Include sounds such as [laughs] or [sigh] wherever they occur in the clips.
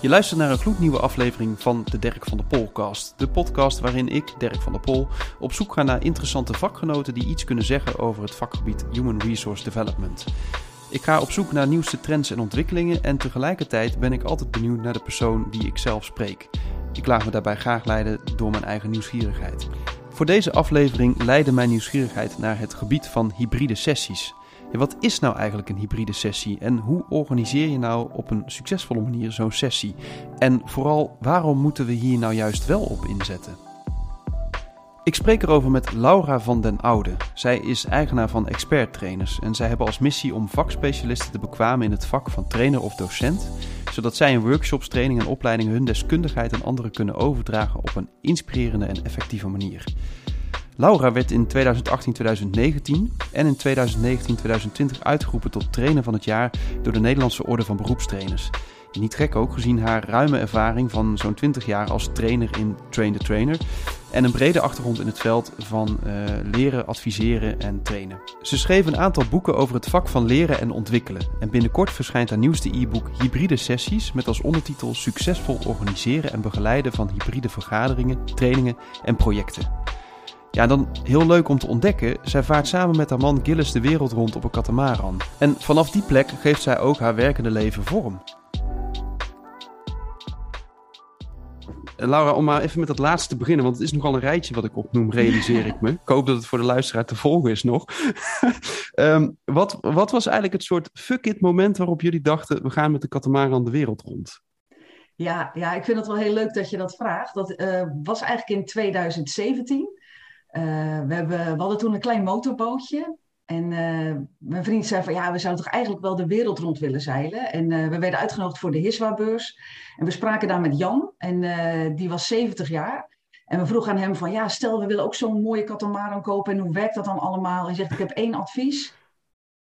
Je luistert naar een gloednieuwe aflevering van de Dirk van der Polcast. De podcast waarin ik, Dirk van der Pol, op zoek ga naar interessante vakgenoten die iets kunnen zeggen over het vakgebied Human Resource Development. Ik ga op zoek naar nieuwste trends en ontwikkelingen en tegelijkertijd ben ik altijd benieuwd naar de persoon die ik zelf spreek. Ik laat me daarbij graag leiden door mijn eigen nieuwsgierigheid. Voor deze aflevering leidde mijn nieuwsgierigheid naar het gebied van hybride sessies. Wat is nou eigenlijk een hybride sessie en hoe organiseer je nou op een succesvolle manier zo'n sessie? En vooral, waarom moeten we hier nou juist wel op inzetten? Ik spreek erover met Laura van den Oude. Zij is eigenaar van Expert Trainers en zij hebben als missie om vakspecialisten te bekwamen in het vak van trainer of docent, zodat zij in workshops, trainingen en opleidingen hun deskundigheid aan anderen kunnen overdragen op een inspirerende en effectieve manier. Laura werd in 2018-2019 en in 2019-2020 uitgeroepen tot trainer van het jaar door de Nederlandse Orde van Beroepstrainers. niet gek ook, gezien haar ruime ervaring van zo'n 20 jaar als trainer in Train the Trainer en een brede achtergrond in het veld van uh, leren, adviseren en trainen. Ze schreef een aantal boeken over het vak van leren en ontwikkelen. En binnenkort verschijnt haar nieuwste e-book Hybride Sessies met als ondertitel Succesvol organiseren en begeleiden van hybride vergaderingen, trainingen en projecten. Ja, dan heel leuk om te ontdekken. Zij vaart samen met haar man Gillis de wereld rond op een katamaran. En vanaf die plek geeft zij ook haar werkende leven vorm. Laura, om maar even met dat laatste te beginnen, want het is nogal een rijtje wat ik opnoem, realiseer ik me. Ik hoop dat het voor de luisteraar te volgen is nog. um, [laughs] wat, wat was eigenlijk het soort fuck it moment waarop jullie dachten, we gaan met de katamaran de wereld rond? Ja, ja, ik vind het wel heel leuk dat je dat vraagt. Dat uh, was eigenlijk in 2017. Uh, we, hebben, we hadden toen een klein motorbootje. En uh, mijn vriend zei van ja, we zouden toch eigenlijk wel de wereld rond willen zeilen. En uh, we werden uitgenodigd voor de Hiswa-beurs. En we spraken daar met Jan. En die was 70 jaar. En we vroegen aan hem van ja, stel we willen ook zo'n mooie katamaran kopen. En hoe werkt dat dan allemaal? Hij zegt ik heb één advies.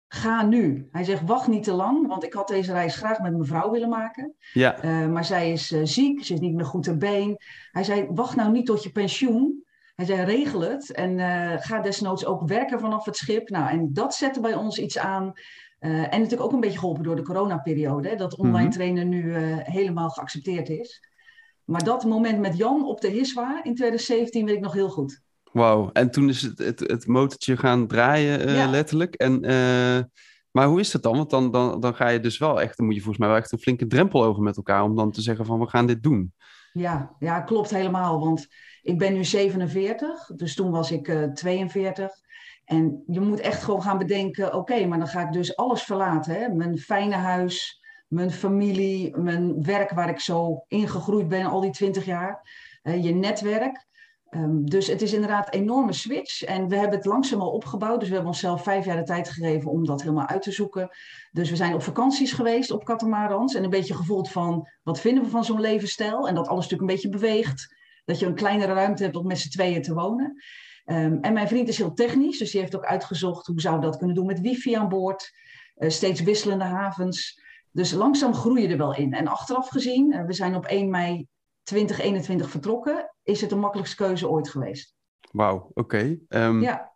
Ga nu. Hij zegt wacht niet te lang. Want ik had deze reis graag met mijn vrouw willen maken. Ja. maar zij is ziek. Ze is niet meer goed ter been. Hij zei wacht nou niet tot je pensioen. Hij zei, regel het en uh, ga desnoods ook werken vanaf het schip. Nou, en dat zette bij ons iets aan. Uh, en natuurlijk ook een beetje geholpen door de coronaperiode. Hè, dat online mm-hmm. trainen nu uh, helemaal geaccepteerd is. Maar dat moment met Jan op de Hiswa in 2017 weet ik nog heel goed. Wauw, en toen is het, het, het motortje gaan draaien ja. letterlijk. En, maar hoe is dat dan? Want dan, dan, dan ga je dus wel echt, dan moet je volgens mij wel echt een flinke drempel over met elkaar... om dan te zeggen van we gaan dit doen. Ja, ja klopt helemaal. Want ik ben nu 47, dus toen was ik uh, 42. En je moet echt gewoon gaan bedenken, oké, maar dan ga ik dus alles verlaten. Hè? Mijn fijne huis, mijn familie, mijn werk waar ik zo ingegroeid ben al die 20 jaar. Uh, je netwerk. Um, dus het is inderdaad een enorme switch. En we hebben het langzaam al opgebouwd. Dus we hebben onszelf vijf jaar de tijd gegeven om dat helemaal uit te zoeken. Dus we zijn op vakanties geweest op Catamarans. En een beetje gevoeld van, wat vinden we van zo'n levensstijl? En dat alles natuurlijk een beetje beweegt. Dat je een kleinere ruimte hebt om met z'n tweeën te wonen. Um, en mijn vriend is heel technisch, dus die heeft ook uitgezocht hoe zou dat kunnen doen met wifi aan boord. Uh, steeds wisselende havens. Dus langzaam groei je er wel in. En achteraf gezien, uh, we zijn op 1 mei 2021 vertrokken, is het de makkelijkste keuze ooit geweest. Wauw, oké. Okay. Um, ja.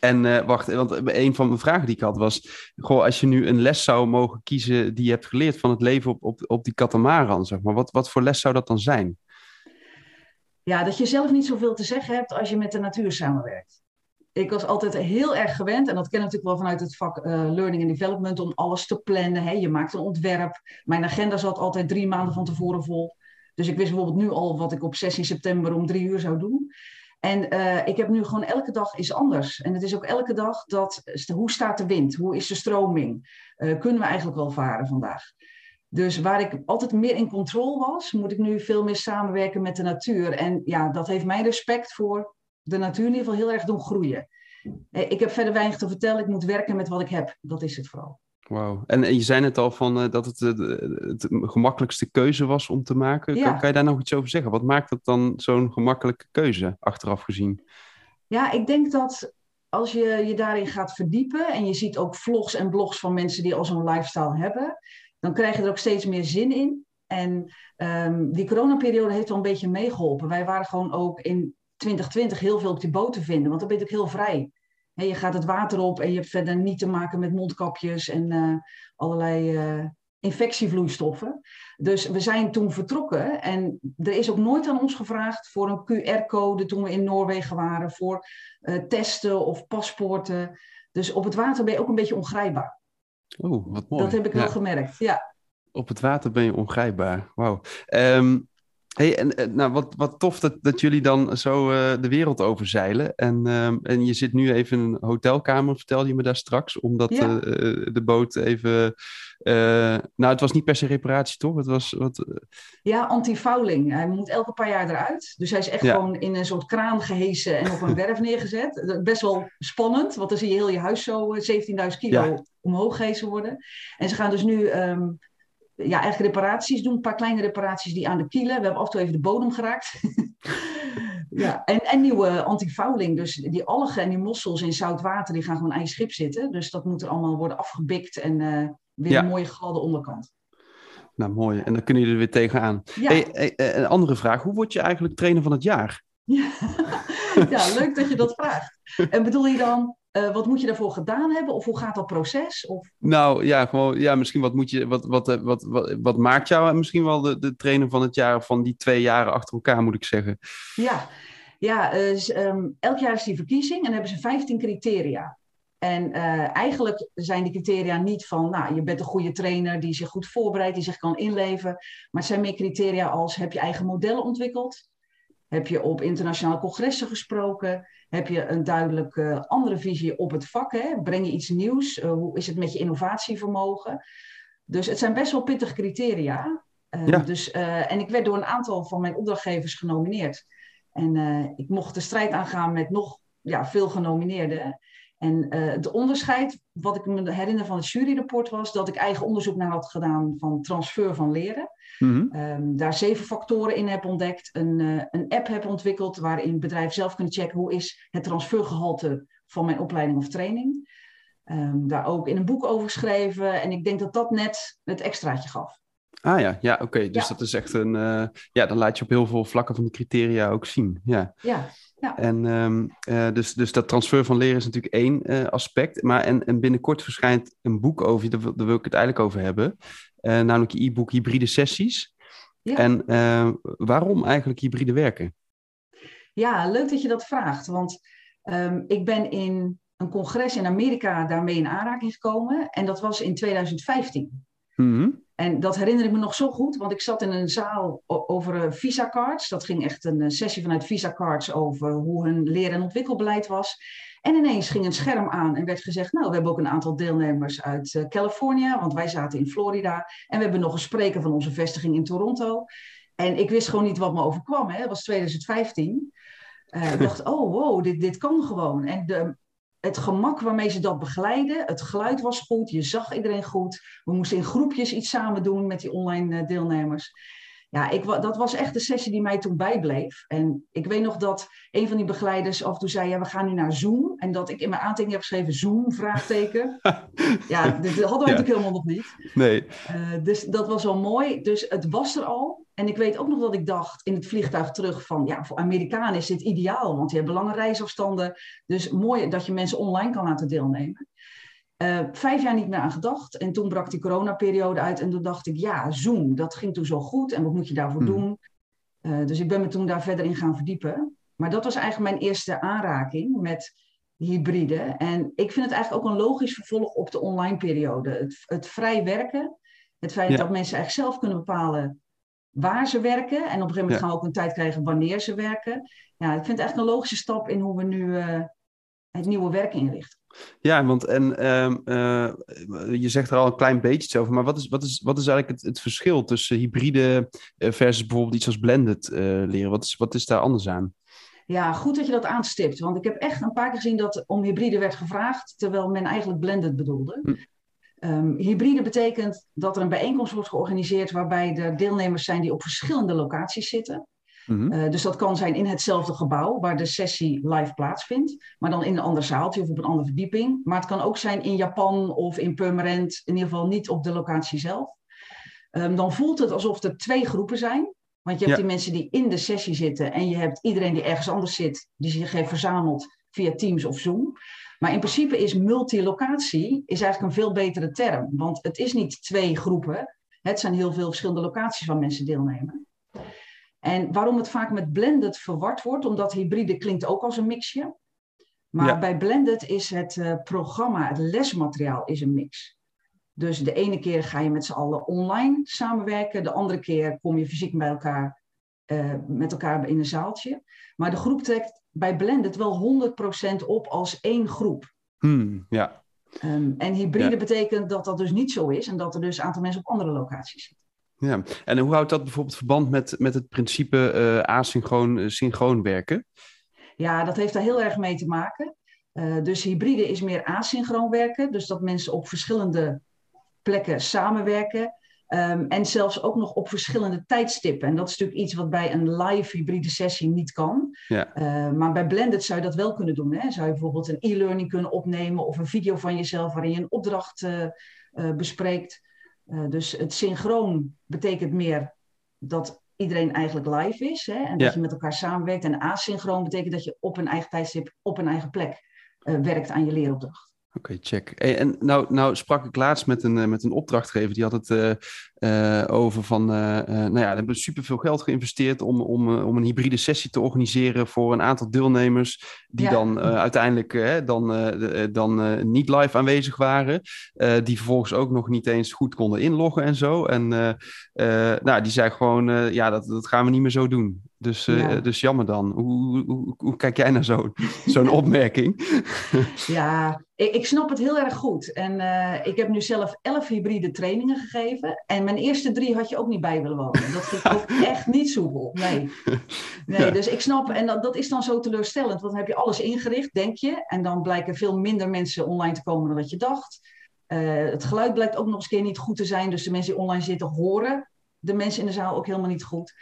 En uh, wacht, want een van mijn vragen die ik had was: goh, als je nu een les zou mogen kiezen die je hebt geleerd van het leven op, op, op die katamaran, zeg maar, wat, wat voor les zou dat dan zijn? Ja, dat je zelf niet zoveel te zeggen hebt als je met de natuur samenwerkt. Ik was altijd heel erg gewend, en dat ken ik natuurlijk wel vanuit het vak uh, Learning and Development, om alles te plannen. Hè. Je maakt een ontwerp. Mijn agenda zat altijd drie maanden van tevoren vol. Dus ik wist bijvoorbeeld nu al wat ik op 16 september om drie uur zou doen. En uh, ik heb nu gewoon elke dag is anders. En het is ook elke dag dat, hoe staat de wind? Hoe is de stroming? Uh, kunnen we eigenlijk wel varen vandaag? Dus waar ik altijd meer in controle was, moet ik nu veel meer samenwerken met de natuur. En ja, dat heeft mijn respect voor de natuur in ieder geval heel erg doen groeien. Eh, ik heb verder weinig te vertellen. Ik moet werken met wat ik heb. Dat is het vooral. Wauw. En, je zei net al van, uh, dat het uh, het gemakkelijkste keuze was om te maken. Ja. Kan, kan, je daar nog iets over zeggen? Wat maakt het dan zo'n gemakkelijke keuze, achteraf gezien? Ja, ik denk dat als je je daarin gaat verdiepen en je ziet ook vlogs en blogs van mensen die al zo'n lifestyle hebben, dan krijg je er ook steeds meer zin in. En um, die coronaperiode heeft wel een beetje meegeholpen. Wij waren gewoon ook in 2020 heel veel op die boot te vinden, want dan ben je ook heel vrij. Je gaat het water op en je hebt verder niet te maken met mondkapjes en uh, allerlei uh, infectievloeistoffen. Dus we zijn toen vertrokken en er is ook nooit aan ons gevraagd voor een QR-code toen we in Noorwegen waren, voor uh, testen of paspoorten. Dus op het water ben je ook een beetje ongrijpbaar. Oeh, wat mooi. Dat heb ik wel gemerkt, ja. Op het water ben je ongrijpbaar. Wauw. Um, Hey, en eh, nou, wat, wat tof dat, dat jullie dan zo uh, de wereld overzeilen. En, uh, en je zit nu even in een hotelkamer, vertelde je me daar straks, omdat ja. uh, de boot even. nou, het was niet per se reparatie, toch? Het was wat. Ja, anti-fouling. Hij moet elke paar jaar eruit. Dus hij is echt ja. gewoon in een soort kraan gehesen en op een [laughs] werf neergezet. Best wel spannend, want dan zie je heel je huis zo 17.000 kilo ja. omhoog gehezen worden. En ze gaan dus nu. Um, ja, eigenlijk reparaties doen. Een paar kleine reparaties die aan de kielen. We hebben af en toe even de bodem geraakt. [laughs] ja, en, en nieuwe antifouling. Dus die algen en die mossels in zout water, die gaan gewoon aan je schip zitten. Dus dat moet er allemaal worden afgebikt en uh, weer ja. een mooie gladde onderkant. Nou, mooi. En dan kunnen jullie er weer tegenaan. Ja. Hey, hey, een andere vraag. Hoe word je eigenlijk trainer van het jaar? Ja. [laughs] ja, leuk dat je dat vraagt. En bedoel je dan uh, wat moet je daarvoor gedaan hebben? Of hoe gaat dat proces? Of... Nou ja, gewoon, ja, misschien wat moet je, wat, wat, wat, wat, wat maakt jou misschien wel de, de trainer van het jaar van die twee jaren achter elkaar, moet ik zeggen? Ja, ja dus, um, elk jaar is die verkiezing en hebben ze 15 criteria. En uh, eigenlijk zijn die criteria niet van, nou, je bent een goede trainer die zich goed voorbereidt, die zich kan inleven. Maar het zijn meer criteria als, heb je eigen modellen ontwikkeld? Heb je op internationale congressen gesproken? Heb je een duidelijk uh, andere visie op het vak? Hè? Breng je iets nieuws? Uh, hoe is het met je innovatievermogen? Dus het zijn best wel pittige criteria. Uh, ja. dus, en ik werd door een aantal van mijn opdrachtgevers genomineerd. En ik mocht de strijd aangaan met nog ja, veel genomineerden. En het onderscheid, wat ik me herinner van het juryrapport, was dat ik eigen onderzoek naar had gedaan van transfer van leren. Mm-hmm. Um, daar zeven factoren in heb ontdekt. Een, uh, een app heb ontwikkeld waarin bedrijven zelf kunnen checken hoe is het transfergehalte van mijn opleiding of training. Um, daar ook in een boek over geschreven. En ik denk dat dat net het extraatje gaf. Ah ja, ja oké. Okay. Dus ja. dat is echt een. Uh, ja, dan laat je op heel veel vlakken van de criteria ook zien. Ja. ja. Ja. En um, uh, dus, dus dat transfer van leren is natuurlijk één uh, aspect. Maar en, en binnenkort verschijnt een boek over je, daar, daar wil ik het eigenlijk over hebben. Uh, namelijk je e-book Hybride Sessies. Ja. En waarom eigenlijk hybride werken? Ja, leuk dat je dat vraagt. Want um, ik ben in een congres in Amerika daarmee in aanraking gekomen. En dat was in 2015. Mm-hmm. En dat herinner ik me nog zo goed, want ik zat in een zaal over Visa Cards. Dat ging echt een sessie vanuit Visa Cards over hoe hun leer- en ontwikkelbeleid was. En ineens ging een scherm aan en werd gezegd: Nou, we hebben ook een aantal deelnemers uit uh, Californië, want wij zaten in Florida. En we hebben nog een spreker van onze vestiging in Toronto. En ik wist gewoon niet wat me overkwam. Hè. Dat was 2015. Uh, ik dacht: [laughs] Oh, wow, dit, dit kan gewoon. En de, het gemak waarmee ze dat begeleiden. Het geluid was goed, je zag iedereen goed. We moesten in groepjes iets samen doen met die online deelnemers. Ja, ik, dat was echt de sessie die mij toen bijbleef. En ik weet nog dat een van die begeleiders af en toe zei: Ja, we gaan nu naar Zoom. En dat ik in mijn aantekening heb geschreven: Zoom? Vraagteken. [laughs] ja, dit hadden we ja. natuurlijk helemaal nog niet. Nee. Uh, dus dat was wel mooi. Dus het was er al. En ik weet ook nog dat ik dacht in het vliegtuig terug van, ja, voor Amerikanen is dit ideaal, want die hebben lange reisafstanden. Dus mooi dat je mensen online kan laten deelnemen. Uh, vijf jaar niet meer aan gedacht. En toen brak die coronaperiode uit. En toen dacht ik, ja, Zoom, dat ging toen zo goed. En wat moet je daarvoor hmm. doen? Uh, dus ik ben me toen daar verder in gaan verdiepen. Maar dat was eigenlijk mijn eerste aanraking met hybride. En ik vind het eigenlijk ook een logisch vervolg op de online periode. Het, het vrij werken. Het feit ja. dat mensen eigenlijk zelf kunnen bepalen waar ze werken. En op een gegeven moment ja. gaan we ook een tijd krijgen wanneer ze werken. Ja, ik vind het echt een logische stap in hoe we nu uh, het nieuwe werk inrichten. Ja, want en um, uh, je zegt er al een klein beetje iets over, maar wat is, wat is, wat is eigenlijk het, het verschil tussen hybride uh, versus bijvoorbeeld iets als blended uh, leren? Wat is, wat is daar anders aan? Ja, goed dat je dat aanstipt. Want ik heb echt een paar keer gezien dat om hybride werd gevraagd, terwijl men eigenlijk blended bedoelde. Hm. Um, hybride betekent dat er een bijeenkomst wordt georganiseerd waarbij er deelnemers zijn die op verschillende locaties zitten. Mm-hmm. Uh, dus dat kan zijn in hetzelfde gebouw waar de sessie live plaatsvindt, maar dan in een ander zaaltje of op een andere verdieping. Maar het kan ook zijn in Japan of in Purmerend, in ieder geval niet op de locatie zelf. Um, dan voelt het alsof er twee groepen zijn. Want je hebt ja. die mensen die in de sessie zitten en je hebt iedereen die ergens anders zit, die zich heeft verzameld via Teams of Zoom. Maar in principe is multilocatie is eigenlijk een veel betere term. Want het is niet twee groepen. Het zijn heel veel verschillende locaties waar mensen deelnemen. En waarom het vaak met blended verward wordt, omdat hybride klinkt ook als een mixje. Maar bij blended is het uh, programma, het lesmateriaal is een mix. Dus de ene keer ga je met z'n allen online samenwerken, de andere keer kom je fysiek bij elkaar, uh, met elkaar in een zaaltje. Maar de groep trekt bij blended wel 100% op als één groep. Hmm, ja. Um, en hybride betekent dat dat dus niet zo is en dat er dus een aantal mensen op andere locaties zitten. Ja, en hoe houdt dat bijvoorbeeld verband met, met het principe uh, asynchroon synchroon werken? Ja, dat heeft daar heel erg mee te maken. Uh, dus hybride is meer asynchroon werken, dus dat mensen op verschillende plekken samenwerken. Um, en zelfs ook nog op verschillende tijdstippen. En dat is natuurlijk iets wat bij een live hybride sessie niet kan. Ja. Uh, maar bij Blended zou je dat wel kunnen doen. Hè? Zou je bijvoorbeeld een e-learning kunnen opnemen of een video van jezelf waarin je een opdracht uh, uh, bespreekt. Dus het synchroon betekent meer dat iedereen eigenlijk live is hè? en dat je met elkaar samenwerkt. En asynchroon betekent dat je op een eigen tijdstip, op een eigen plek werkt aan je leeropdracht. Oké, check. En nou, nou sprak ik laatst met een, eh, met een opdrachtgever, die had het uh, uh, over van, uh, nou ja, we hebben superveel geld geïnvesteerd om, om, om een hybride sessie te organiseren voor een aantal deelnemers, die ja. dan uiteindelijk dan, dan niet live aanwezig waren, die vervolgens ook nog niet eens goed konden inloggen en zo. En nou, die zei gewoon, ja, dat, dat gaan we niet meer zo doen. Dus, uh, ja. dus jammer dan. Hoe, hoe, hoe kijk jij naar zo'n [laughs] zo'n opmerking? [laughs] ja, ik, ik, snap het heel erg goed. En uh, ik heb nu zelf elf hybride trainingen gegeven. En mijn eerste drie had je ook niet bij willen wonen. Dat [laughs] ging ook echt niet soepel. Nee. nee ja. Dus ik snap, en dat, dat is dan zo teleurstellend. Want dan heb je alles ingericht, denk je. En dan blijken veel minder mensen online te komen dan wat je dacht. Uh, het geluid blijkt ook nog eens keer niet goed te zijn. Dus de mensen die online zitten horen de mensen in de zaal ook helemaal niet goed.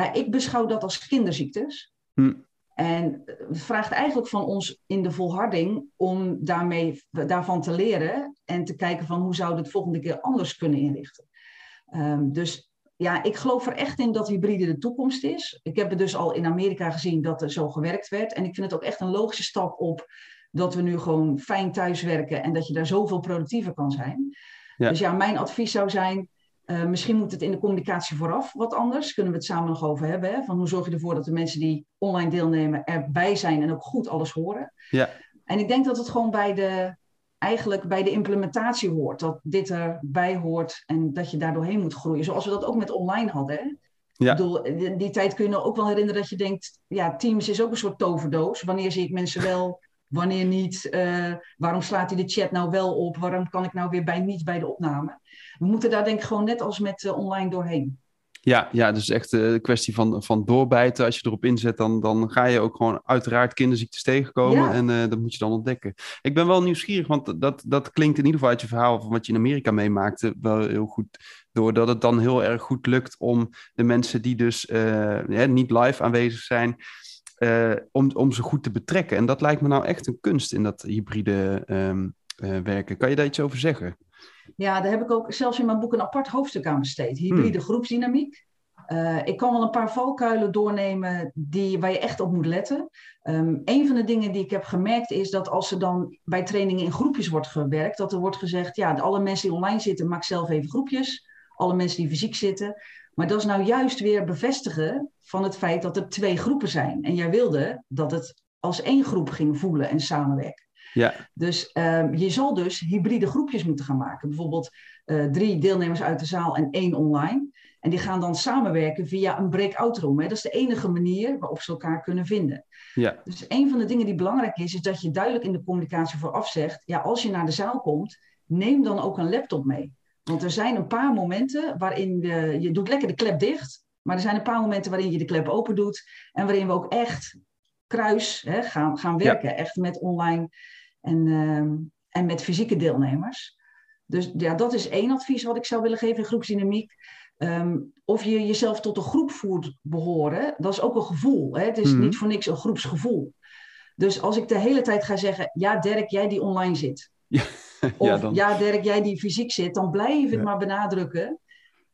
Ja, ik beschouw dat als kinderziektes. Hm. En het vraagt eigenlijk van ons in de volharding om daarmee, daarvan te leren en te kijken van hoe zouden we het volgende keer anders kunnen inrichten. Um, dus ja, ik geloof er echt in dat hybride de toekomst is. Ik heb het dus al in Amerika gezien dat er zo gewerkt werd. En ik vind het ook echt een logische stap op dat we nu gewoon fijn thuiswerken en dat je daar zoveel productiever kan zijn. Ja. Dus ja, mijn advies zou zijn, uh, misschien moet het in de communicatie vooraf wat anders. Kunnen we het samen nog over hebben. Hè? Van hoe zorg je ervoor dat de mensen die online deelnemen erbij zijn en ook goed alles horen. Ja. En ik denk dat het gewoon bij de, eigenlijk bij de implementatie hoort. Dat dit erbij hoort en dat je daar doorheen moet groeien. Zoals we dat ook met online hadden. Hè? Ja. Ik bedoel, die, die tijd kun je ook wel herinneren dat je denkt... Ja, Teams is ook een soort toverdoos. Wanneer zie ik mensen wel, wanneer niet? Uh, waarom slaat hij de chat nou wel op? Waarom kan ik nou weer bij niet bij de opname? We moeten daar denk ik gewoon net als met uh, online doorheen. Ja, ja, dus echt een uh, kwestie van, van doorbijten. Als je erop inzet, dan, dan ga je ook gewoon uiteraard kinderziektes tegenkomen. Ja. En uh, dat moet je dan ontdekken. Ik ben wel nieuwsgierig, want dat, dat klinkt in ieder geval uit je verhaal van wat je in Amerika meemaakte wel heel goed. Doordat het dan heel erg goed lukt om de mensen die dus uh, ja, niet live aanwezig zijn, om, om ze goed te betrekken. En dat lijkt me nou echt een kunst in dat hybride um, werken. Kan je daar iets over zeggen? Ja, daar heb ik ook zelfs in mijn boek een apart hoofdstuk aan besteed. Hybride hmm. groepsdynamiek. Uh, ik kan wel een paar valkuilen doornemen die, waar je echt op moet letten. Um, een van de dingen die ik heb gemerkt is dat als er dan bij trainingen in groepjes wordt gewerkt, dat er wordt gezegd, ja, alle mensen die online zitten, maak zelf even groepjes. Alle mensen die fysiek zitten. Maar dat is nou juist weer bevestigen van het feit dat er twee groepen zijn. En jij wilde dat het als één groep ging voelen en samenwerken. Ja. Dus um, je zal dus hybride groepjes moeten gaan maken. Bijvoorbeeld uh, drie deelnemers uit de zaal en één online. En die gaan dan samenwerken via een breakout room. Hè. Dat is de enige manier waarop ze elkaar kunnen vinden. Ja. Dus een van de dingen die belangrijk is, is dat je duidelijk in de communicatie vooraf zegt: ja, als je naar de zaal komt, neem dan ook een laptop mee. Want er zijn een paar momenten waarin je, je doet lekker de klep dicht, maar er zijn een paar momenten waarin je de klep open doet en waarin we ook echt kruis hè, gaan, gaan werken, ja. echt met online en, uh, en met fysieke deelnemers. Dus ja, dat is één advies wat ik zou willen geven in groepsdynamiek. Um, of je jezelf tot een groep voert behoren, dat is ook een gevoel. Hè? Het is mm-hmm. niet voor niks een groepsgevoel. Dus als ik de hele tijd ga zeggen, ja Dirk, jij die online zit. [laughs] Ja, of ja, dan... ja Dirk, jij die fysiek zit, dan blijf ik ja. maar benadrukken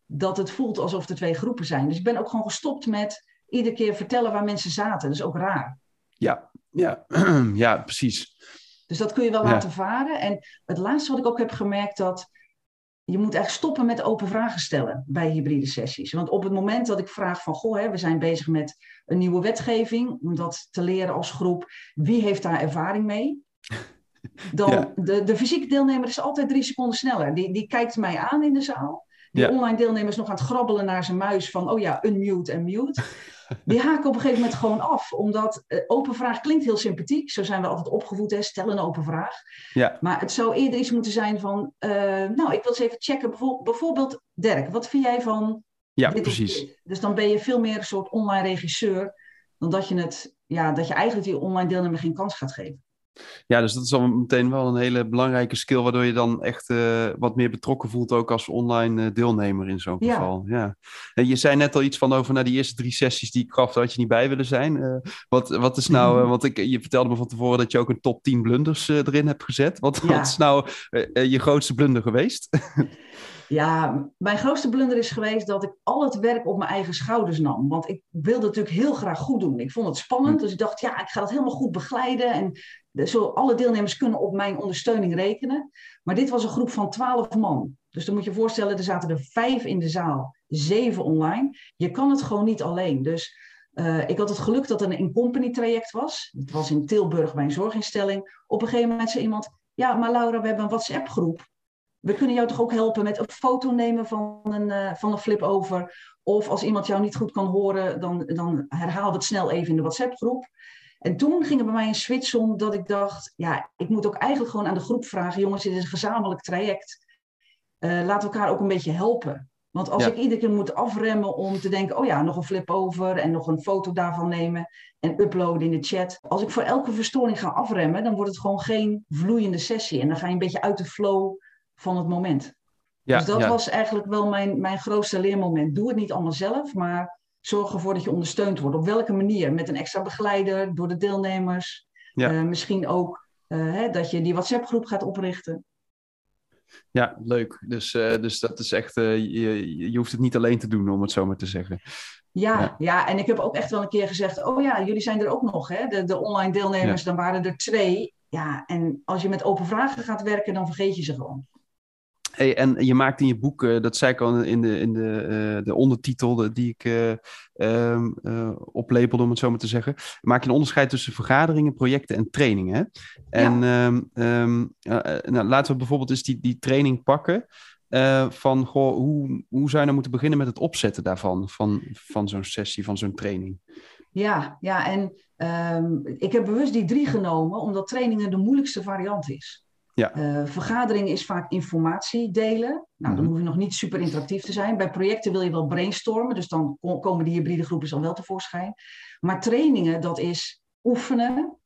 dat het voelt alsof er twee groepen zijn. Dus ik ben ook gewoon gestopt met iedere keer vertellen waar mensen zaten. Dat is ook raar. Ja, Ja, [clears throat] ja precies. Dus dat kun je wel laten varen. En het laatste wat ik ook heb gemerkt, dat je moet echt stoppen met open vragen stellen bij hybride sessies. Want op het moment dat ik vraag van, goh, hè, we zijn bezig met een nieuwe wetgeving, om dat te leren als groep, wie heeft daar ervaring mee? [laughs] Dan, de, de fysieke deelnemer is altijd drie seconden sneller. Die, die kijkt mij aan in de zaal. Die online deelnemer is nog aan het grabbelen naar zijn muis van, oh ja, unmute en mute. Die haken op een gegeven moment gewoon af. Omdat uh, open vraag klinkt heel sympathiek. Zo zijn we altijd opgevoed, hè? stel een open vraag. Ja. Maar het zou eerder iets moeten zijn van, uh, nou, ik wil eens even checken. Bijvoorbeeld, Dirk, wat vind jij van... Ja, precies. Dus dan ben je veel meer een soort online regisseur... dan dat je, het, ja, dat je eigenlijk die online deelnemer geen kans gaat geven. Ja, dus dat is al meteen wel een hele belangrijke skill, waardoor je dan echt uh, wat meer betrokken voelt, ook als online uh, deelnemer in zo'n geval. Ja. En je zei net al iets van over naar die eerste drie sessies die ik gaf, had je niet bij willen zijn. Uh, wat, wat is nou, want ik, je vertelde me van tevoren dat je ook een top 10 blunders erin hebt gezet. Wat, ja. wat is nou je grootste blunder geweest? [laughs] Ja, mijn grootste blunder is geweest dat ik al het werk op mijn eigen schouders nam. Want ik wilde natuurlijk heel graag goed doen. Ik vond het spannend, hm. dus ik dacht, ja, ik ga dat helemaal goed begeleiden. En alle deelnemers kunnen op mijn ondersteuning rekenen. Maar dit was een groep van twaalf man. Dus dan moet je voorstellen, er zaten er vijf in de zaal, zeven online. Je kan het gewoon niet alleen. Dus uh, ik had het geluk dat het een in-company traject was. Het was in Tilburg bij een zorginstelling. Op een gegeven moment zei iemand, ja, maar Laura, we hebben een WhatsApp groep we kunnen jou toch ook helpen met een foto nemen van een, uh, van een flip over. Of als iemand jou niet goed kan horen, dan, dan herhaal het snel even in de WhatsApp-groep. En toen ging er bij mij een switch om dat ik dacht, ja, ik moet ook eigenlijk gewoon aan de groep vragen, jongens, dit is een gezamenlijk traject. Uh, laten we elkaar ook een beetje helpen. Want als ik iedere keer moet afremmen om te denken, oh ja, nog een flip over en nog een foto daarvan nemen en uploaden in de chat. Als ik voor elke verstoring ga afremmen, dan wordt het gewoon geen vloeiende sessie. En dan ga je een beetje uit de flow van het moment. Ja, dus dat was eigenlijk wel mijn, mijn grootste leermoment. Doe het niet allemaal zelf, maar zorg ervoor dat je ondersteund wordt. Op welke manier? Met een extra begeleider, door de deelnemers. Ja. Uh, misschien ook uh, hè, dat je die WhatsApp-groep gaat oprichten. Ja, leuk. Dus, uh, dus dat is echt, je, je hoeft het niet alleen te doen, om het zo maar te zeggen. Ja, ja, ja. en ik heb ook echt wel een keer gezegd: Oh ja, jullie zijn er ook nog, hè? De, de online deelnemers, dan waren er twee. Ja, en als je met open vragen gaat werken, dan vergeet je ze gewoon. Hey, en je maakt in je boek, uh, dat zei ik al in de, in de, uh, de ondertitel die ik uh, oplepelde, om het zo maar te zeggen, maak je een onderscheid tussen vergaderingen, projecten en trainingen. En ja. um, um, nou, laten we bijvoorbeeld eens die, die training pakken. van goh, hoe, hoe zou je nou moeten beginnen met het opzetten daarvan, van, van zo'n sessie, van zo'n training? Ja, ja en ik heb bewust die drie genomen, omdat trainingen de moeilijkste variant is. Ja. Uh, vergadering is vaak informatie delen. Nou, dan mhm. hoef je nog niet super interactief te zijn. Bij projecten wil je wel brainstormen, dus dan komen die hybride groepen al wel tevoorschijn. Maar trainingen, dat is oefenen.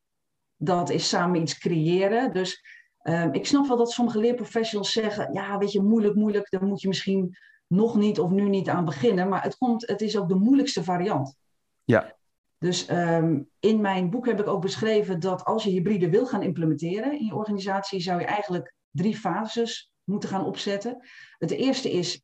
Dat is samen iets creëren. Dus uh, ik snap wel dat sommige leerprofessionals zeggen: ja, weet je, moeilijk, moeilijk, daar moet je misschien nog niet of nu niet aan beginnen. Maar het, komt, het is ook de moeilijkste variant. Ja. Dus um, in mijn boek heb ik ook beschreven dat als je hybride wil gaan implementeren in je organisatie, zou je eigenlijk drie fases moeten gaan opzetten. Het eerste is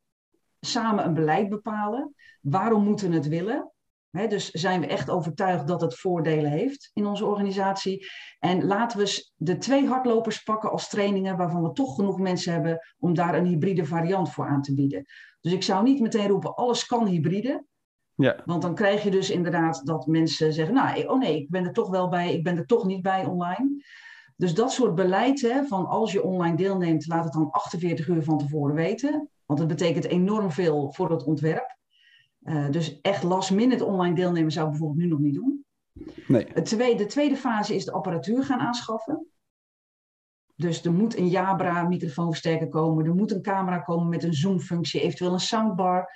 samen een beleid bepalen. Waarom moeten we het willen? Dus zijn we echt overtuigd dat het voordelen heeft in onze organisatie? En laten we de twee hardlopers pakken als trainingen waarvan we toch genoeg mensen hebben om daar een hybride variant voor aan te bieden. Dus ik zou niet meteen roepen, alles kan hybride. Ja. Want dan krijg je dus inderdaad dat mensen zeggen, nou, oh nee, ik ben er toch wel bij, ik ben er toch niet bij online. Dus dat soort beleid, hè, van als je online deelneemt, laat het dan 48 uur van tevoren weten. Want het betekent enorm veel voor het ontwerp. Uh, dus echt last minute online deelnemen zou ik bijvoorbeeld nu nog niet doen. Nee. Het tweede, de tweede fase is de apparatuur gaan aanschaffen. Dus er moet een Jabra microfoonversterker komen, er moet een camera komen met een zoom-functie, eventueel een soundbar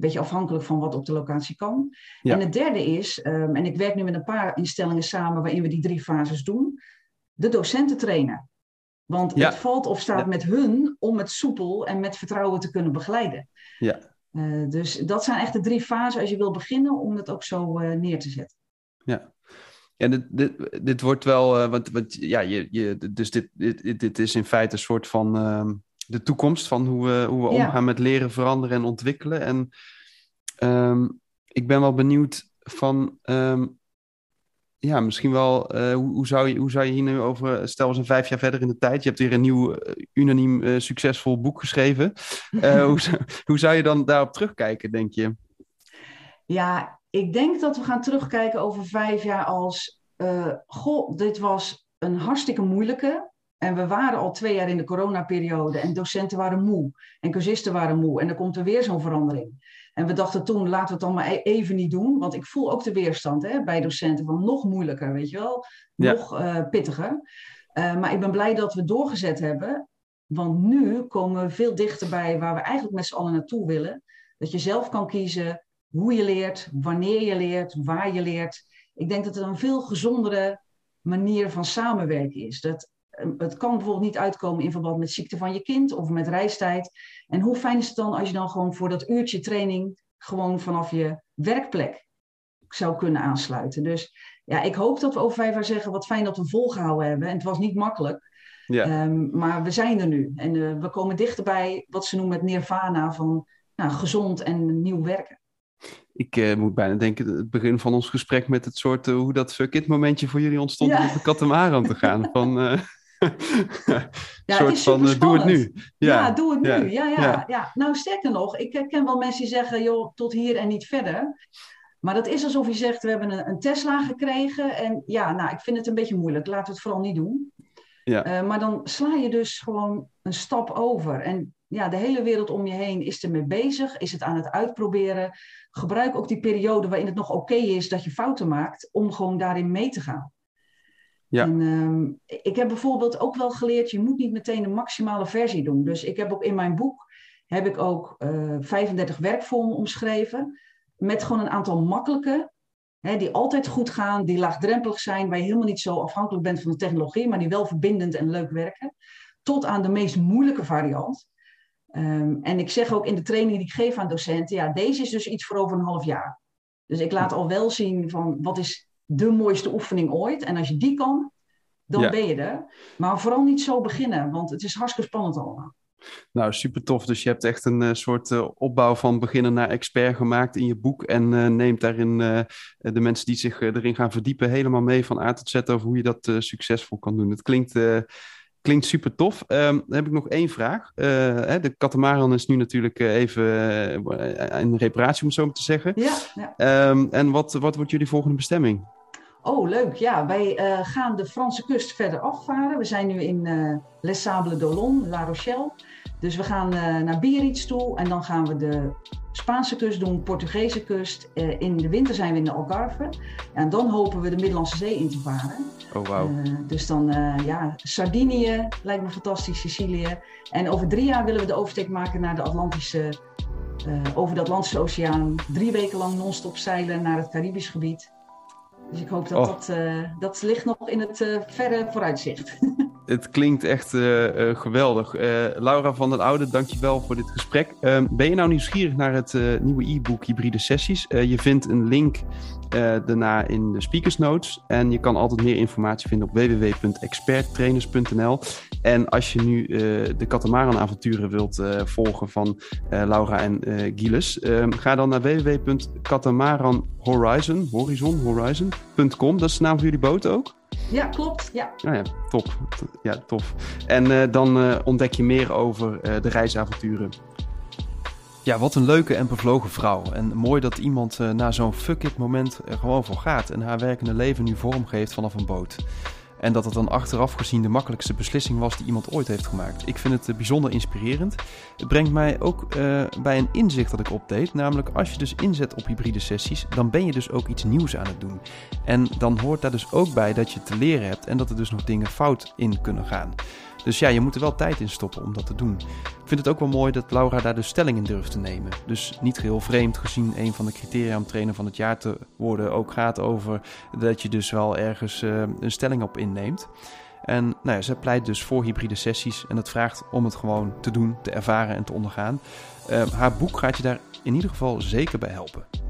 beetje afhankelijk van wat op de locatie kan. En het derde is, um, en ik werk nu met een paar instellingen samen waarin we die drie fases doen, de docenten trainen. Want het valt of staat met hun om het soepel en met vertrouwen te kunnen begeleiden. Ja. Uh, dus dat zijn echt de drie fasen als je wil beginnen om het ook zo uh, neer te zetten. Ja. En dit, dit, dit wordt wel, uh, want, want ja, je, je, dus dit, dit, dit is in feite een soort van ehm, de toekomst van hoe we, hoe we omgaan met leren, veranderen en ontwikkelen. En um, ik ben wel benieuwd van. Um, ja, misschien wel, hoe, hoe, zou je, hoe zou je hier nu over, stel we zijn vijf jaar verder in de tijd, je hebt weer een nieuw, unaniem succesvol boek geschreven. [laughs] hoe, hoe zou je dan daarop terugkijken, denk je? Ja, ik denk dat we gaan terugkijken over vijf jaar als, goh, dit was een hartstikke moeilijke. En we waren al twee jaar in de coronaperiode en docenten waren moe en cursisten waren moe. En dan komt er weer zo'n verandering. En we dachten toen, laten we het dan maar e- even niet doen. Want ik voel ook de weerstand hè, bij docenten van nog moeilijker, weet je wel. Nog uh, pittiger. Uh, maar ik ben blij dat we doorgezet hebben. Want nu komen we veel dichterbij waar we eigenlijk met z'n allen naartoe willen. Dat je zelf kan kiezen hoe je leert, wanneer je leert, waar je leert. Ik denk dat het een veel gezondere manier van samenwerken is. Dat, eh, het kan bijvoorbeeld niet uitkomen in verband met ziekte van je kind of met reistijd. En hoe fijn is het dan als je dan gewoon voor dat uurtje training gewoon vanaf je werkplek zou kunnen aansluiten. Dus ja, ik hoop dat we over vijf jaar zeggen wat fijn dat we volgehouden hebben. En het was niet makkelijk. Ja. Ehm, maar we zijn er nu. En uh, we komen dichterbij wat ze noemen het nirvana van nou, gezond en nieuw werken. Ik uh, moet bijna denken, het begin van ons gesprek met het soort uh, hoe dat fuck it momentje voor jullie ontstond om op de katamaran te gaan. [laughs] Van, [laughs] ja, soort van, doe het nu. Ja, ja doe het nu. Ja. Ja, ja, Nou, sterker nog, ik ken wel mensen die zeggen, joh, tot hier en niet verder. Maar dat is alsof je zegt, we hebben een, een Tesla gekregen. En ja, nou, ik vind het een beetje moeilijk. Laten we het vooral niet doen. Ja. maar dan sla je dus gewoon een stap over. En ja, de hele wereld om je heen is ermee bezig, is het aan het uitproberen. Gebruik ook die periode waarin het nog oké is dat je fouten maakt, om gewoon daarin mee te gaan. Ja. En, um, ik heb bijvoorbeeld ook wel geleerd, je moet niet meteen de maximale versie doen. Dus ik heb ook in mijn boek heb ik ook uh, eh, 35 werkvormen omschreven. Met gewoon een aantal makkelijke, hè, die altijd goed gaan, die laagdrempelig zijn, waar je helemaal niet zo afhankelijk bent van de technologie, maar die wel verbindend en leuk werken. Tot aan de meest moeilijke variant. Um, en ik zeg ook in de training die ik geef aan docenten, ja, deze is dus iets voor over een half jaar. Dus ik laat al wel zien van wat is de mooiste oefening ooit. En als je die kan, dan ben je er. Maar vooral niet zo beginnen, want het is hartstikke spannend allemaal. Nou, super tof. Dus je hebt echt een uh, soort uh, opbouw van beginner naar expert gemaakt in je boek. En uh, neemt daarin de mensen die zich erin gaan verdiepen helemaal mee van A tot Z over hoe je dat succesvol kan doen. Het klinkt Klinkt super tof. Um, dan heb ik nog één vraag. Hè, de katamaran is nu natuurlijk even in reparatie, om het zo maar te zeggen. Ja. ja. Um, en wat, wat wordt jullie volgende bestemming? Oh, leuk. Ja, wij gaan de Franse kust verder afvaren. We zijn nu in Les Sables d'Olonne, La Rochelle. Dus we gaan naar Biarritz toe en dan gaan we de Spaanse kust doen, Portugese kust. In de winter zijn we in de Algarve. En dan hopen we de Middellandse Zee in te varen. Oh, wow. Uh, dus dan, ja, Sardinië lijkt me fantastisch, Sicilië. En over drie jaar willen we de oversteek maken naar de Atlantische, over de Atlantische Oceaan. Drie weken lang non-stop zeilen naar het Caribisch gebied. Dus ik hoop dat oh. dat, dat ligt nog in het verre vooruitzicht. [laughs] het klinkt echt uh, geweldig. Uh, Laura van den Oude, dankjewel voor dit gesprek. Uh, ben je nou nieuwsgierig naar het nieuwe e-book Hybride Sessies? je vindt een link daarna in de speakers notes. En je kan altijd meer informatie vinden op www.experttrainers.nl. En als je nu de Katamaran-avonturen wilt volgen van Laura en Gilles, ehm, ga dan naar www.katamaranhorizon, horizon, horizon.com. Dat is de naam van jullie boot ook? Ja, klopt. Ja. Oh ja, top. Ja, tof. En uh, dan uh, ontdek je meer over uh, de reisavonturen. Ja, wat een leuke en bevlogen vrouw. En mooi dat iemand na zo'n fuck-it moment er gewoon voor gaat en haar werkende leven nu vormgeeft vanaf een boot. En dat het dan achteraf gezien de makkelijkste beslissing was die iemand ooit heeft gemaakt. Ik vind het bijzonder inspirerend. Het brengt mij ook uh, bij een inzicht dat ik opdeed. Namelijk als je dus inzet op hybride sessies, dan ben je dus ook iets nieuws aan het doen. En dan hoort daar dus ook bij dat je te leren hebt en dat er dus nog dingen fout in kunnen gaan. Dus ja, je moet er wel tijd in stoppen om dat te doen. Ik vind het ook wel mooi dat Laura daar de stelling in durft te nemen. Dus niet geheel vreemd gezien een van de criteria om trainer van het jaar te worden ook gaat over dat je dus wel ergens uh, een stelling op inneemt. En nou ja, ze pleit dus voor hybride sessies en dat vraagt om het gewoon te doen, te ervaren en te ondergaan. Uh, haar boek gaat je daar in ieder geval zeker bij helpen.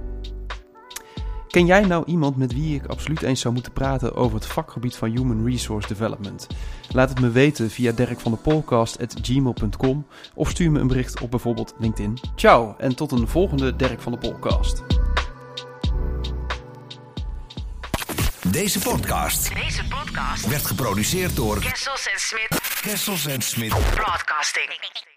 Ken jij nou iemand met wie ik absoluut eens zou moeten praten over het vakgebied van Human Resource Development? Laat het me weten via dirkvandepolcast.gmail.com of stuur me een bericht op bijvoorbeeld LinkedIn. Ciao en tot een volgende Dirk van de Podcast. Deze podcast Deze podcast werd geproduceerd door Kessels en Smit Kessels en Smit. Broadcasting.